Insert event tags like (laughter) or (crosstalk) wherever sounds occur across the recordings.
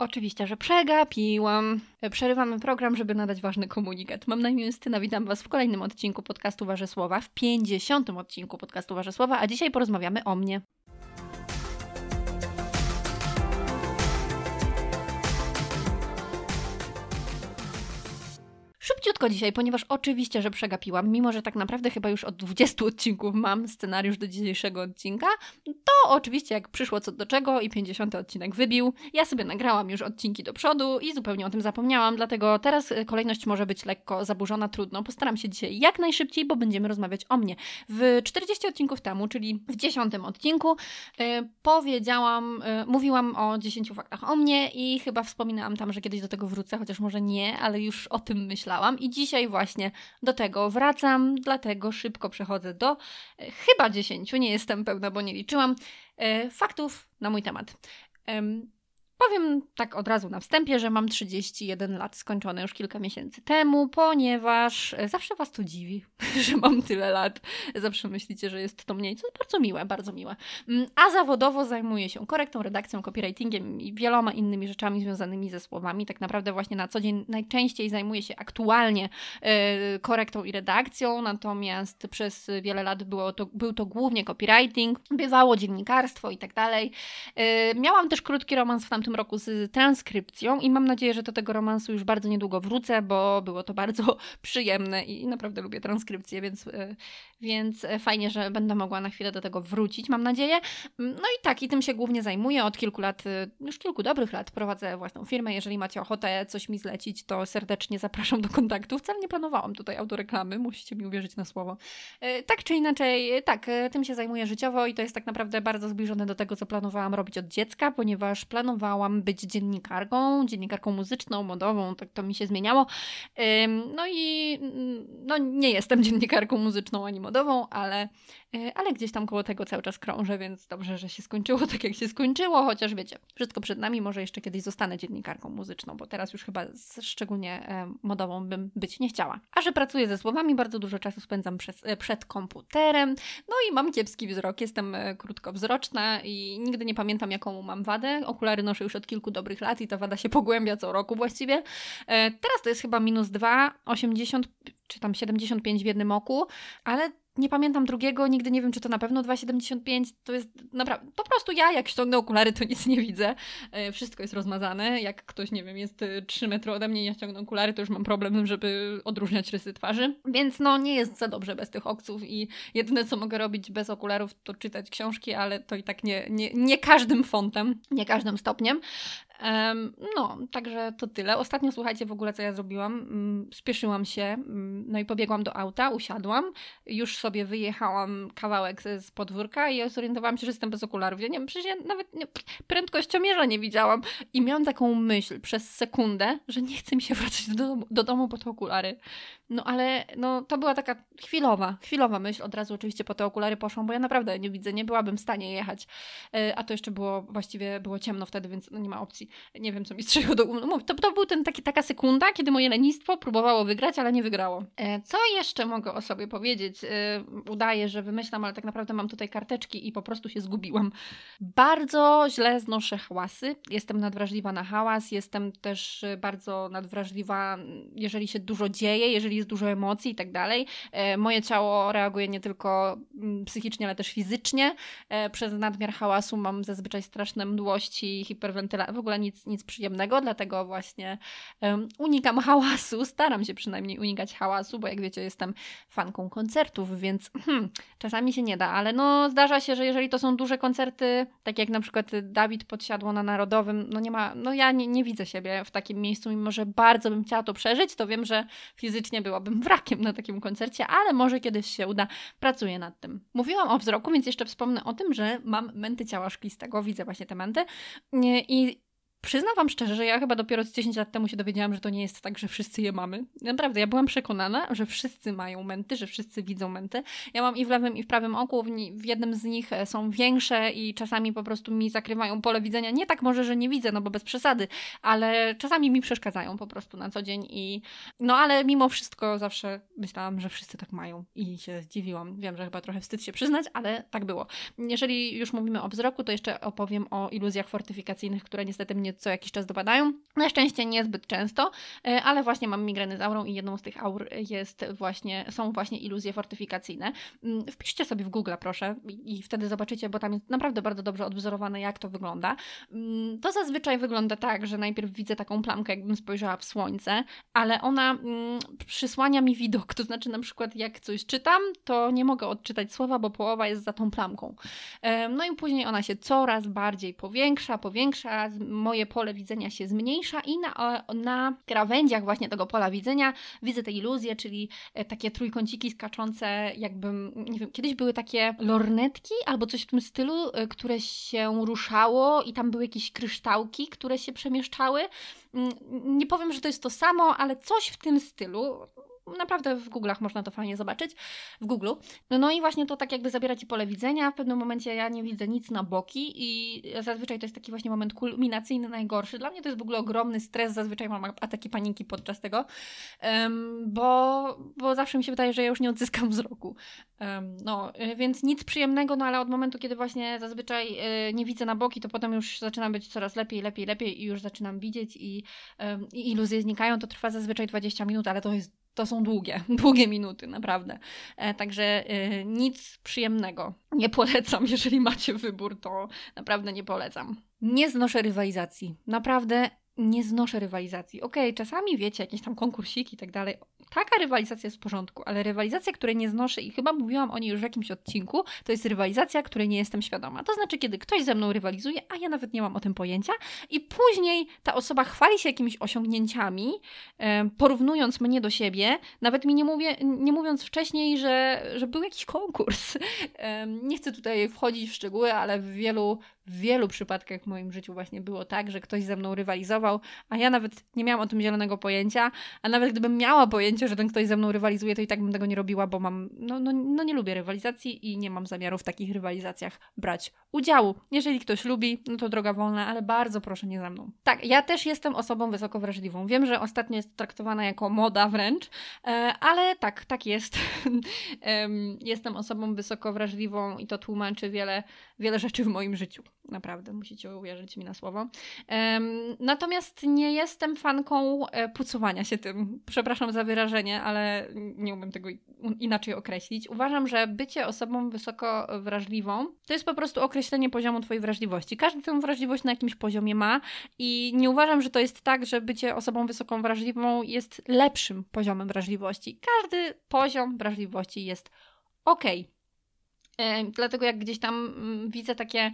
Oczywiście, że przegapiłam. Przerywamy program, żeby nadać ważny komunikat. Mam na imię Justyna, witam Was w kolejnym odcinku podcastu Warze Słowa, w 50. odcinku podcastu Warze Słowa, a dzisiaj porozmawiamy o mnie. Szybciutko dzisiaj, ponieważ oczywiście, że przegapiłam, mimo że tak naprawdę chyba już od 20 odcinków mam scenariusz do dzisiejszego odcinka, to oczywiście jak przyszło co do czego i 50 odcinek wybił, ja sobie nagrałam już odcinki do przodu i zupełnie o tym zapomniałam, dlatego teraz e, kolejność może być lekko zaburzona, trudno. Postaram się dzisiaj jak najszybciej, bo będziemy rozmawiać o mnie. W 40 odcinków temu, czyli w 10 odcinku, yy, powiedziałam, yy, mówiłam o 10 faktach o mnie i chyba wspominałam tam, że kiedyś do tego wrócę, chociaż może nie, ale już o tym myślałam i dzisiaj właśnie do tego wracam, dlatego szybko przechodzę do e, chyba 10, nie jestem pełna, bo nie liczyłam, e, faktów na mój temat. Powiem tak od razu na wstępie, że mam 31 lat, skończone już kilka miesięcy temu, ponieważ e, zawsze Was to dziwi, (laughs) że mam tyle lat. Zawsze myślicie, że jest to mniej, co jest bardzo miłe, bardzo miłe. Mm, a zawodowo zajmuję się korektą, redakcją, copywritingiem i wieloma innymi rzeczami związanymi ze słowami. Tak naprawdę właśnie na co dzień najczęściej zajmuję się aktualnie yy, korektą i redakcją, natomiast przez wiele lat było to, był to głównie copywriting, bywało dziennikarstwo i tak dalej. Yy, miałam też krótki romans w tamtym roku z transkrypcją i mam nadzieję, że do tego romansu już bardzo niedługo wrócę, bo było to bardzo (laughs) przyjemne i naprawdę lubię transkrypcję, więc, e, więc fajnie, że będę mogła na chwilę do tego wrócić, mam nadzieję. No i tak, i tym się głównie zajmuję od kilku lat, e, już kilku dobrych lat prowadzę własną firmę. Jeżeli macie ochotę coś mi zlecić, to serdecznie zapraszam do kontaktu. Wcale nie planowałam tutaj autoreklamy, musicie mi uwierzyć na słowo. E, tak czy inaczej, tak, tym się zajmuję życiowo i to jest tak naprawdę bardzo zbliżone do tego, co planowałam robić od dziecka, ponieważ planowałam być dziennikarką, dziennikarką muzyczną, modową, tak to mi się zmieniało. No i mm, no, nie jestem (laughs) dziennikarką muzyczną ani modową, ale E, ale gdzieś tam koło tego cały czas krążę, więc dobrze, że się skończyło tak, jak się skończyło, chociaż wiecie, wszystko przed nami, może jeszcze kiedyś zostanę dziennikarką muzyczną, bo teraz już chyba szczególnie e, modową bym być nie chciała. A że pracuję ze słowami, bardzo dużo czasu spędzam przez, e, przed komputerem, no i mam kiepski wzrok, jestem krótkowzroczna i nigdy nie pamiętam, jaką mam wadę. Okulary noszę już od kilku dobrych lat i ta wada się pogłębia co roku właściwie. Teraz to jest chyba minus 2, 80 czy tam 75 w jednym oku, ale nie pamiętam drugiego, nigdy nie wiem, czy to na pewno 2,75. To jest naprawdę. Po prostu ja, jak ściągnę okulary, to nic nie widzę. E, wszystko jest rozmazane. Jak ktoś, nie wiem, jest 3 metry ode mnie i ja ściągnę okulary, to już mam problem, żeby odróżniać rysy twarzy. Więc no, nie jest za dobrze bez tych okców i jedyne, co mogę robić bez okularów, to czytać książki, ale to i tak nie, nie, nie każdym fontem, nie każdym stopniem. No, także to tyle. Ostatnio słuchajcie w ogóle, co ja zrobiłam. Um, spieszyłam się, um, no i pobiegłam do auta, usiadłam. Już sobie wyjechałam kawałek z, podwórka i zorientowałam się, że jestem bez okularów. Ja nie wiem, przecież ja nawet nie, prędkościomierza nie widziałam. I miałam taką myśl przez sekundę, że nie chcę mi się wracać do domu, do domu okulary. No ale no, to była taka chwilowa, chwilowa myśl. Od razu oczywiście po te okulary poszłam, bo ja naprawdę nie widzę, nie byłabym w stanie jechać. Yy, a to jeszcze było, właściwie było ciemno wtedy, więc no, nie ma opcji nie wiem, co mi strzeliło do umu. To, to był ten taki, taka sekunda, kiedy moje lenistwo próbowało wygrać, ale nie wygrało. E, co jeszcze mogę o sobie powiedzieć? E, udaję, że wymyślam, ale tak naprawdę mam tutaj karteczki i po prostu się zgubiłam. Bardzo źle znoszę hałasy. Jestem nadwrażliwa na hałas, jestem też bardzo nadwrażliwa, jeżeli się dużo dzieje, jeżeli jest dużo emocji i tak dalej. E, moje ciało reaguje nie tylko mm, psychicznie, ale też fizycznie. Przez nadmiar hałasu mam zazwyczaj straszne mdłości, hiperwentylację, w ogóle nic, nic przyjemnego, dlatego właśnie unikam hałasu, (laughs) staram się przynajmniej unikać hałasu, bo jak wiecie, jestem fanką koncertów, więc (clears throat) hmm, czasami się nie da, ale no zdarza się, że jeżeli to są duże koncerty, tak jak na przykład Dawid podsiadło na Narodowym, no nie ma, no ja nie, nie widzę siebie w takim miejscu, mimo że bardzo bym chciała to przeżyć, to wiem, że fizycznie byłabym wrakiem na takim koncercie, ale może kiedyś się uda, pracuję nad tym. Mówiłam o wzroku, więc jeszcze wspomnę o tym, że mam męty ciała szklistego, widzę właśnie te męty i Przyznam Wam szczerze, że ja chyba dopiero z 10 lat temu się dowiedziałam, że to nie jest tak, że wszyscy je mamy. Naprawdę, ja byłam przekonana, że wszyscy mają menty, że wszyscy widzą menty. Ja mam i w lewym, i w prawym oku, w jednym z nich e, są większe i czasami po prostu mi zakrywają pole widzenia. Nie tak może, że nie widzę, no bo bez przesady, ale czasami mi przeszkadzają po prostu na co dzień i no ale mimo wszystko zawsze myślałam, że wszyscy tak mają i się zdziwiłam. Wiem, że chyba trochę wstyd się przyznać, ale tak było. Jeżeli już mówimy o wzroku, to jeszcze opowiem o iluzjach fortyfikacyjnych, które niestety mnie mnie co jakiś czas dopadają. Na szczęście niezbyt często, e, ale właśnie mam migreny z aurą i jedną z tych aur jest właśnie, są właśnie iluzje fortyfikacyjne. Mm, wpiszcie sobie w Google, proszę, i wtedy zobaczycie, bo tam jest naprawdę bardzo dobrze odwzorowane, jak to wygląda. Mm, to zazwyczaj wygląda tak, że najpierw widzę taką plamkę, jakbym spojrzała w słońce, ale ona mm, przysłania mi widok. To znaczy, na przykład, jak coś czytam, to nie mogę odczytać słowa, bo połowa jest za tą plamką. No i później ona się coraz bardziej powiększa, powiększa, moje pole widzenia się zmniejsza i na, na krawędziach właśnie tego pola widzenia widzę te iluzje, czyli e, takie trójkąciki skaczące, jakbym, nie wiem, kiedyś były takie lornetki albo coś w tym stylu, e, które się ruszało i tam były jakieś kryształki, które się przemieszczały. Mm, nie powiem, że to jest to samo, ale coś w tym stylu naprawdę w Google'ach można to fajnie zobaczyć, w Google. No, no i właśnie to tak jakby zabiera Ci pole widzenia, w pewnym momencie ja nie widzę nic na boki i zazwyczaj to jest taki właśnie moment kulminacyjny, najgorszy. Dla mnie to jest w ogóle ogromny stres, zazwyczaj mam ataki paniki podczas tego, bo, bo zawsze mi się wydaje, że ja już nie odzyskam wzroku. No, y, więc nic przyjemnego, no ale od momentu, kiedy właśnie zazwyczaj y, nie widzę na boki, to potem już zaczyna być coraz lepiej, lepiej, lepiej i już zaczynam widzieć i, i iluzje znikają. To trwa zazwyczaj 20 minut, ale to jest to są długie, (laughs) długie minuty, naprawdę. E, także e, nic przyjemnego. Nie polecam, jeżeli macie wybór, to naprawdę nie polecam. Nie znoszę rywalizacji. Naprawdę nie znoszę rywalizacji. Okej, okay, czasami wiecie, jakieś tam konkursiki i tak dalej. Taka rywalizacja jest w porządku, ale rywalizacja, której nie znoszę i chyba mówiłam o niej już w jakimś odcinku, to jest rywalizacja, której nie jestem świadoma. To znaczy, kiedy ktoś ze mną rywalizuje, a ja nawet nie mam o tym pojęcia i później ta osoba chwali się jakimiś osiągnięciami, porównując mnie do siebie, nawet mi nie, mówię, nie mówiąc wcześniej, że, że był jakiś konkurs. Nie chcę tutaj wchodzić w szczegóły, ale w wielu w wielu przypadkach w moim życiu właśnie było tak, że ktoś ze mną rywalizował, a ja nawet nie miałam o tym zielonego pojęcia, a nawet gdybym miała pojęcie, że ten ktoś ze mną rywalizuje, to i tak bym tego nie robiła, bo mam, no, no, no nie lubię rywalizacji i nie mam zamiaru w takich rywalizacjach brać udziału. Jeżeli ktoś lubi, no to droga wolna, ale bardzo proszę nie ze mną. Tak, ja też jestem osobą wysoko wrażliwą. Wiem, że ostatnio jest traktowana jako moda wręcz, e, ale tak, tak jest. (laughs) jestem osobą wysoko wrażliwą i to tłumaczy wiele, wiele rzeczy w moim życiu. Naprawdę, musicie uwierzyć mi na słowo. natomiast nie jestem fanką e, pucowania się tym. Przepraszam za wyrażenie, ale nie umiem tego inaczej określić. Uważam, że bycie osobą wysoko wrażliwą to jest po prostu określenie poziomu Twojej wrażliwości. Każdy tę wrażliwość na jakimś poziomie ma i nie uważam, że to jest tak, że bycie osobą wysoką wrażliwą jest lepszym poziomem wrażliwości. Każdy poziom wrażliwości jest ok. Dlatego jak gdzieś tam mm, widzę takie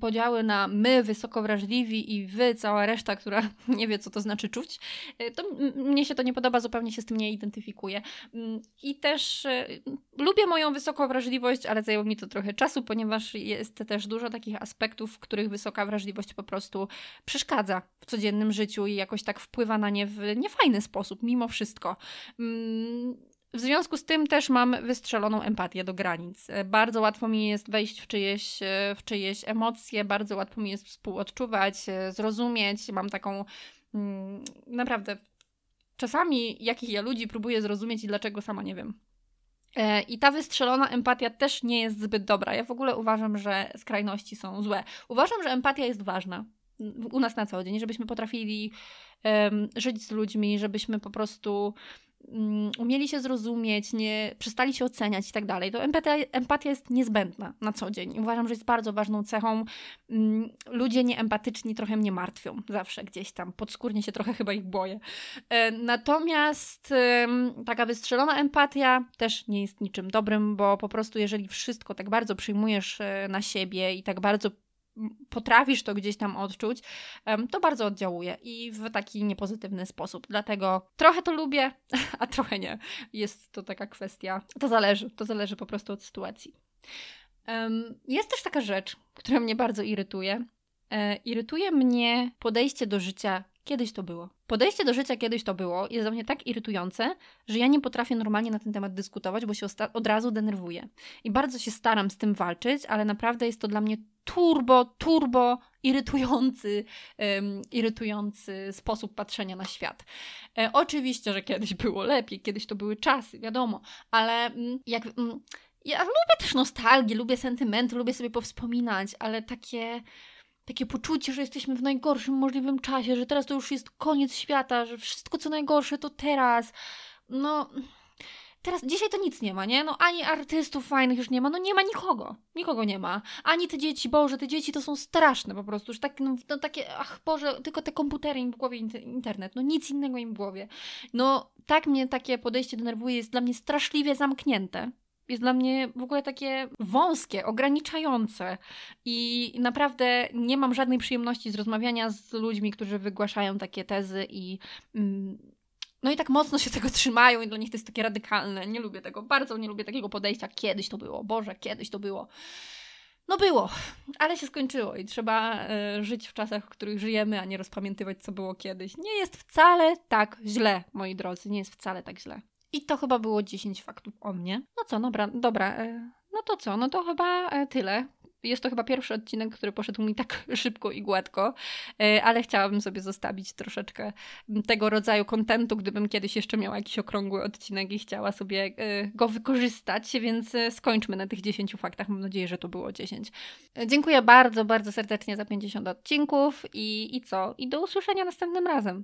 podziały na my, wysoko wrażliwi i wy, cała reszta, która (laughs) nie wie, co to znaczy czuć, y, to mnie się to nie podoba, zupełnie się z tym nie identyfikuję. Mm, I też y, lubię moją wysoką wrażliwość, ale zajęło mi to trochę czasu, ponieważ jest też dużo takich aspektów, w których wysoka wrażliwość po prostu przeszkadza w codziennym życiu i jakoś tak wpływa na nie w niefajny sposób, mimo wszystko. W związku z tym też mam wystrzeloną empatię do granic. E, bardzo łatwo mi jest wejść w czyjeś, e, w czyjeś emocje, bardzo łatwo mi jest współodczuwać, e, zrozumieć. Mam taką mm, naprawdę czasami jakich ja ludzi próbuję zrozumieć i dlaczego sama nie wiem. I ta wystrzelona empatia też nie jest zbyt dobra. Ja w ogóle uważam, że skrajności są złe. Uważam, że empatia jest ważna u nas na co dzień, żebyśmy potrafili um, żyć z ludźmi, żebyśmy po prostu Mm, umieli się zrozumieć, nie przestali się oceniać i tak dalej, to empatia, empatia jest niezbędna na co dzień. Uważam, że jest bardzo ważną cechą. Mm, ludzie nieempatyczni trochę mnie martwią, zawsze gdzieś tam, podskórnie się trochę chyba ich boję. E, natomiast taka wystrzelona empatia też nie jest niczym dobrym, bo po prostu jeżeli wszystko tak bardzo przyjmujesz e, na siebie i tak bardzo potrafisz to gdzieś tam odczuć, to bardzo oddziałuje i w taki niepozytywny sposób. Dlatego trochę to lubię, (laughs) a trochę nie. Jest to taka kwestia. To zależy, to zależy po prostu od sytuacji. Jest też taka rzecz, która mnie bardzo irytuje. E, irytuje mnie podejście do życia Kiedyś to było. Podejście do życia kiedyś to było jest dla mnie tak irytujące, że ja nie potrafię normalnie na ten temat dyskutować, bo się od razu denerwuję. I bardzo się staram z tym walczyć, ale naprawdę jest to dla mnie turbo, turbo irytujący, um, irytujący sposób patrzenia na świat. E, oczywiście, że kiedyś było lepiej, kiedyś to były czasy, wiadomo, ale mm, jak. Mm, ja lubię też nostalgię, lubię sentymenty, lubię sobie powspominać, ale takie takie poczucie, że jesteśmy w najgorszym możliwym czasie, że teraz to już jest koniec świata, że wszystko co najgorsze to teraz. No, Teraz, dzisiaj to nic nie ma, nie? No ani artystów fajnych już nie ma, no nie ma nikogo. Nikogo nie ma. Ani te dzieci, Boże, te dzieci to są straszne po prostu. Już tak, no, no takie, ach Boże, tylko te komputery im w głowie, internet, no nic innego im w głowie. No tak mnie takie podejście denerwuje, jest dla mnie straszliwie zamknięte jest dla mnie w ogóle takie wąskie, ograniczające i naprawdę nie mam żadnej przyjemności z rozmawiania z ludźmi, którzy wygłaszają takie tezy i mm, no i tak mocno się tego trzymają i dla nich to jest takie radykalne. Nie lubię tego, bardzo nie lubię takiego podejścia. Kiedyś to było, Boże, kiedyś to było. No było, ale się skończyło i trzeba y, żyć w czasach, w których żyjemy, a nie rozpamiętywać, co było kiedyś. Nie jest wcale tak źle, moi drodzy, nie jest wcale tak źle. I to chyba było 10 faktów o mnie. No co, dobra, dobra, y, no to co, no to chyba y, tyle. Jest to chyba pierwszy odcinek, który poszedł mi tak (laughs) szybko i gładko, e, ale chciałabym sobie zostawić troszeczkę tego rodzaju kontentu, gdybym kiedyś jeszcze miała jakiś okrągły odcinek i chciała sobie e, go wykorzystać, więc e, skończmy na tych 10 faktach. Mam nadzieję, że to było 10. Dziękuję bardzo, bardzo serdecznie za 50 odcinków i, i co? I do usłyszenia następnym razem.